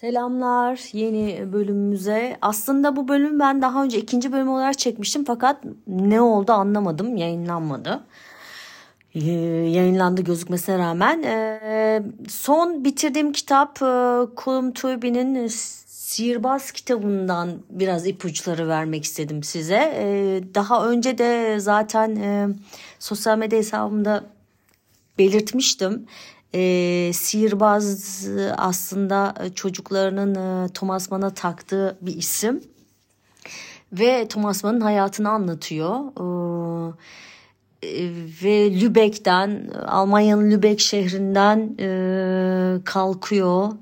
Selamlar yeni bölümümüze. Aslında bu bölüm ben daha önce ikinci bölüm olarak çekmiştim fakat ne oldu anlamadım yayınlanmadı. Ee, yayınlandı gözükmesine rağmen. Ee, son bitirdiğim kitap e, Kulum Tubi'nin Sihirbaz kitabından biraz ipuçları vermek istedim size. Ee, daha önce de zaten e, sosyal medya hesabımda belirtmiştim e, sihirbaz aslında çocuklarının e, Thomas Mann'a taktığı bir isim ve Thomas Mann'ın hayatını anlatıyor. E, ve Lübeck'ten Almanya'nın Lübeck şehrinden e, kalkıyor.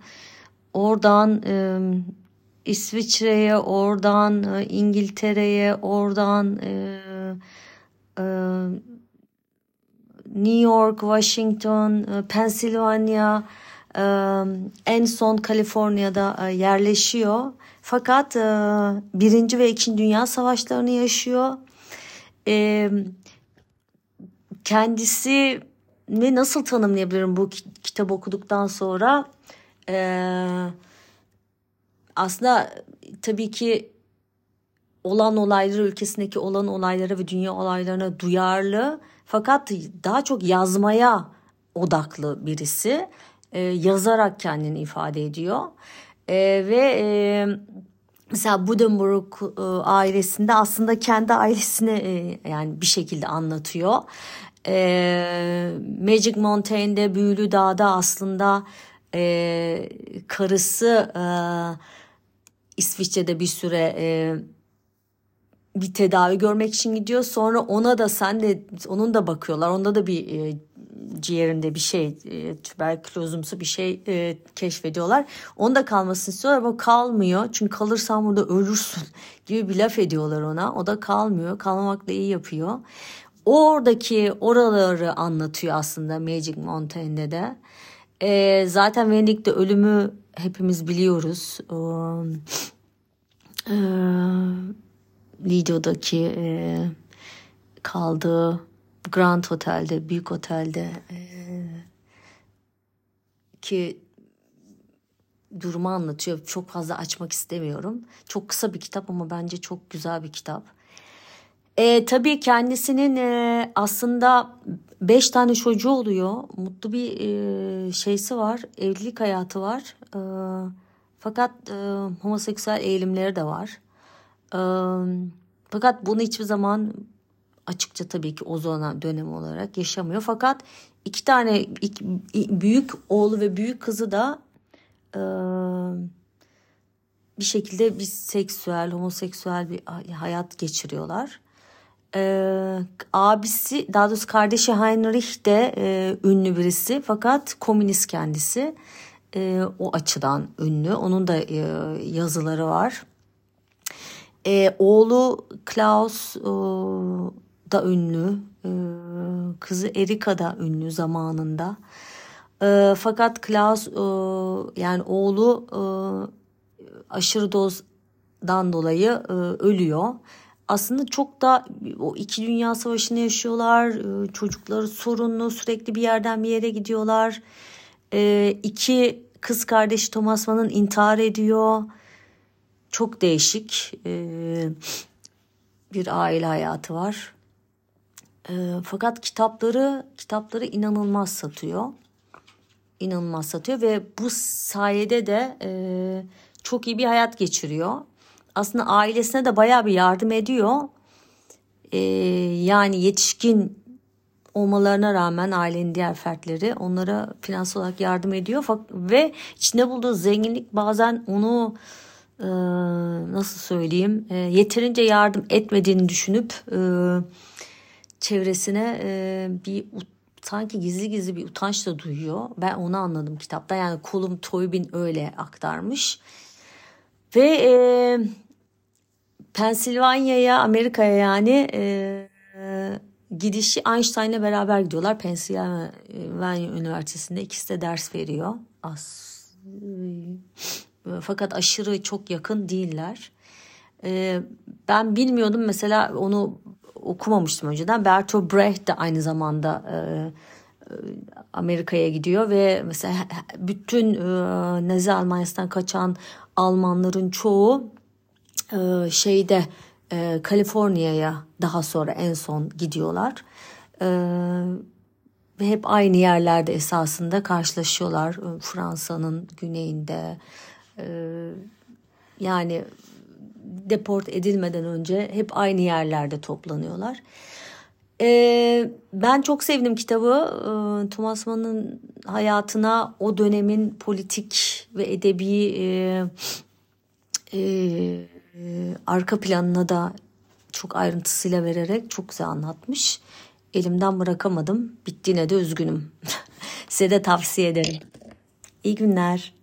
Oradan e, İsviçre'ye, oradan e, İngiltere'ye, oradan e, e, New York, Washington, e, Pennsylvania, e, en son Kaliforniya'da e, yerleşiyor. Fakat Birinci ve İkinci Dünya Savaşlarını yaşıyor. Kendisi ne nasıl tanımlayabilirim bu kitap okuduktan sonra? Aslında tabii ki olan olayları ülkesindeki olan olaylara ve dünya olaylarına duyarlı fakat daha çok yazmaya odaklı birisi. E, yazarak kendini ifade ediyor. E, ve e, mesela Buddenbrook e, ailesinde aslında kendi ailesini e, yani bir şekilde anlatıyor. E, Magic Montaigne'de Büyülü Dağ'da aslında e, karısı e, İsviçre'de bir süre e, bir tedavi görmek için gidiyor. Sonra ona da sen de onun da bakıyorlar. Onda da bir e, ciğerinde bir şey e, tüberkülozumsu bir şey e, keşfediyorlar. Onda kalmasını istiyorlar ama kalmıyor. Çünkü kalırsan burada ölürsün gibi bir laf ediyorlar ona. O da kalmıyor. Kalmamakla iyi yapıyor. Oradaki oraları anlatıyor aslında Magic Montaigne'de de. E, zaten Venedik'te ölümü hepimiz biliyoruz. Eee videodaki e, kaldığı Grand Otel'de, büyük otelde e, ki durumu anlatıyor. Çok fazla açmak istemiyorum. Çok kısa bir kitap ama bence çok güzel bir kitap. E, tabii kendisinin e, aslında beş tane çocuğu oluyor. Mutlu bir e, şeysi var. Evlilik hayatı var. E, fakat e, homoseksüel eğilimleri de var fakat bunu hiçbir zaman açıkça tabii ki o zaman dönem olarak yaşamıyor. Fakat iki tane büyük oğlu ve büyük kızı da bir şekilde bir seksüel, homoseksüel bir hayat geçiriyorlar. Abisi, daha doğrusu kardeşi Heinrich de ünlü birisi fakat komünist kendisi. O açıdan ünlü. Onun da yazıları var. E, oğlu Klaus e, da ünlü. E, kızı Erika da ünlü zamanında. E, fakat Klaus e, yani oğlu e, aşırı dozdan dolayı e, ölüyor. Aslında çok da o iki dünya savaşını yaşıyorlar. E, çocukları sorunlu sürekli bir yerden bir yere gidiyorlar. E, iki kız kardeşi Thomas Mann'ın intihar ediyor çok değişik e, bir aile hayatı var. E, fakat kitapları kitapları inanılmaz satıyor. İnanılmaz satıyor ve bu sayede de e, çok iyi bir hayat geçiriyor. Aslında ailesine de bayağı bir yardım ediyor. Yani yetişkin olmalarına rağmen ailenin diğer fertleri onlara finansal olarak yardım ediyor. Ve içinde bulduğu zenginlik bazen onu e, nasıl söyleyeyim e, yeterince yardım etmediğini düşünüp e, çevresine e, bir sanki gizli gizli bir utanç da duyuyor. Ben onu anladım kitapta. Yani Kolum Toybin öyle aktarmış. Ve e, Pensilvanya'ya, Amerika'ya yani e, gidişi Einstein'la beraber gidiyorlar. Pennsylvania Üniversitesi'nde ikisi de ders veriyor. As fakat aşırı çok yakın değiller. Ee, ben bilmiyordum mesela onu okumamıştım önceden. Bertolt Brecht de aynı zamanda e, Amerika'ya gidiyor ve mesela bütün e, Nazi Almanya'sından kaçan Almanların çoğu e, şeyde e, Kaliforniya'ya daha sonra en son gidiyorlar. E, ve hep aynı yerlerde esasında karşılaşıyorlar. E, Fransa'nın güneyinde e, yani deport edilmeden önce hep aynı yerlerde toplanıyorlar. Ee, ben çok sevdim kitabı. Ee, Thomas Mann'ın hayatına o dönemin politik ve edebi e, e, arka planına da çok ayrıntısıyla vererek çok güzel anlatmış. Elimden bırakamadım. Bittiğine de üzgünüm. Size de tavsiye ederim. İyi günler.